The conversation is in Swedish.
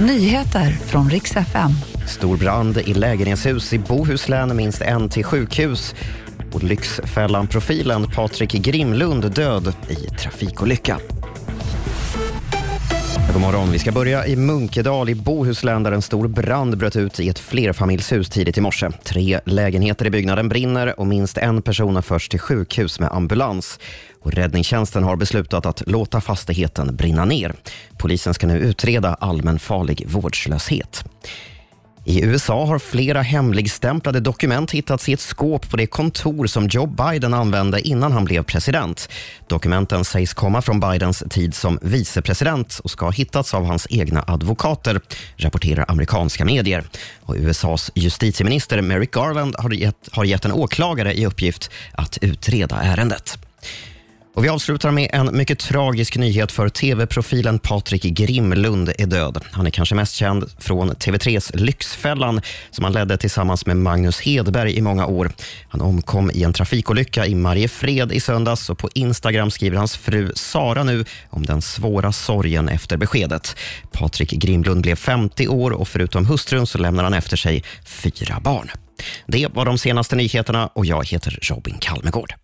Nyheter från riks FM. Stor brand i lägenhetshus i Bohuslän, minst en till sjukhus. Och Lyxfällan-profilen Patrik Grimlund död i trafikolycka. God morgon. Vi ska börja i Munkedal i Bohuslän där en stor brand bröt ut i ett flerfamiljshus tidigt i morse. Tre lägenheter i byggnaden brinner och minst en person har förts till sjukhus med ambulans. Och räddningstjänsten har beslutat att låta fastigheten brinna ner. Polisen ska nu utreda allmänfarlig vårdslöshet. I USA har flera hemligstämplade dokument hittats i ett skåp på det kontor som Joe Biden använde innan han blev president. Dokumenten sägs komma från Bidens tid som vicepresident och ska ha hittats av hans egna advokater, rapporterar amerikanska medier. Och USAs justitieminister Merrick Garland har gett, har gett en åklagare i uppgift att utreda ärendet. Och vi avslutar med en mycket tragisk nyhet för tv-profilen Patrik Grimlund är död. Han är kanske mest känd från TV3s Lyxfällan som han ledde tillsammans med Magnus Hedberg i många år. Han omkom i en trafikolycka i Mariefred i söndags och på Instagram skriver hans fru Sara nu om den svåra sorgen efter beskedet. Patrik Grimlund blev 50 år och förutom hustrun så lämnar han efter sig fyra barn. Det var de senaste nyheterna och jag heter Robin Kalmegård.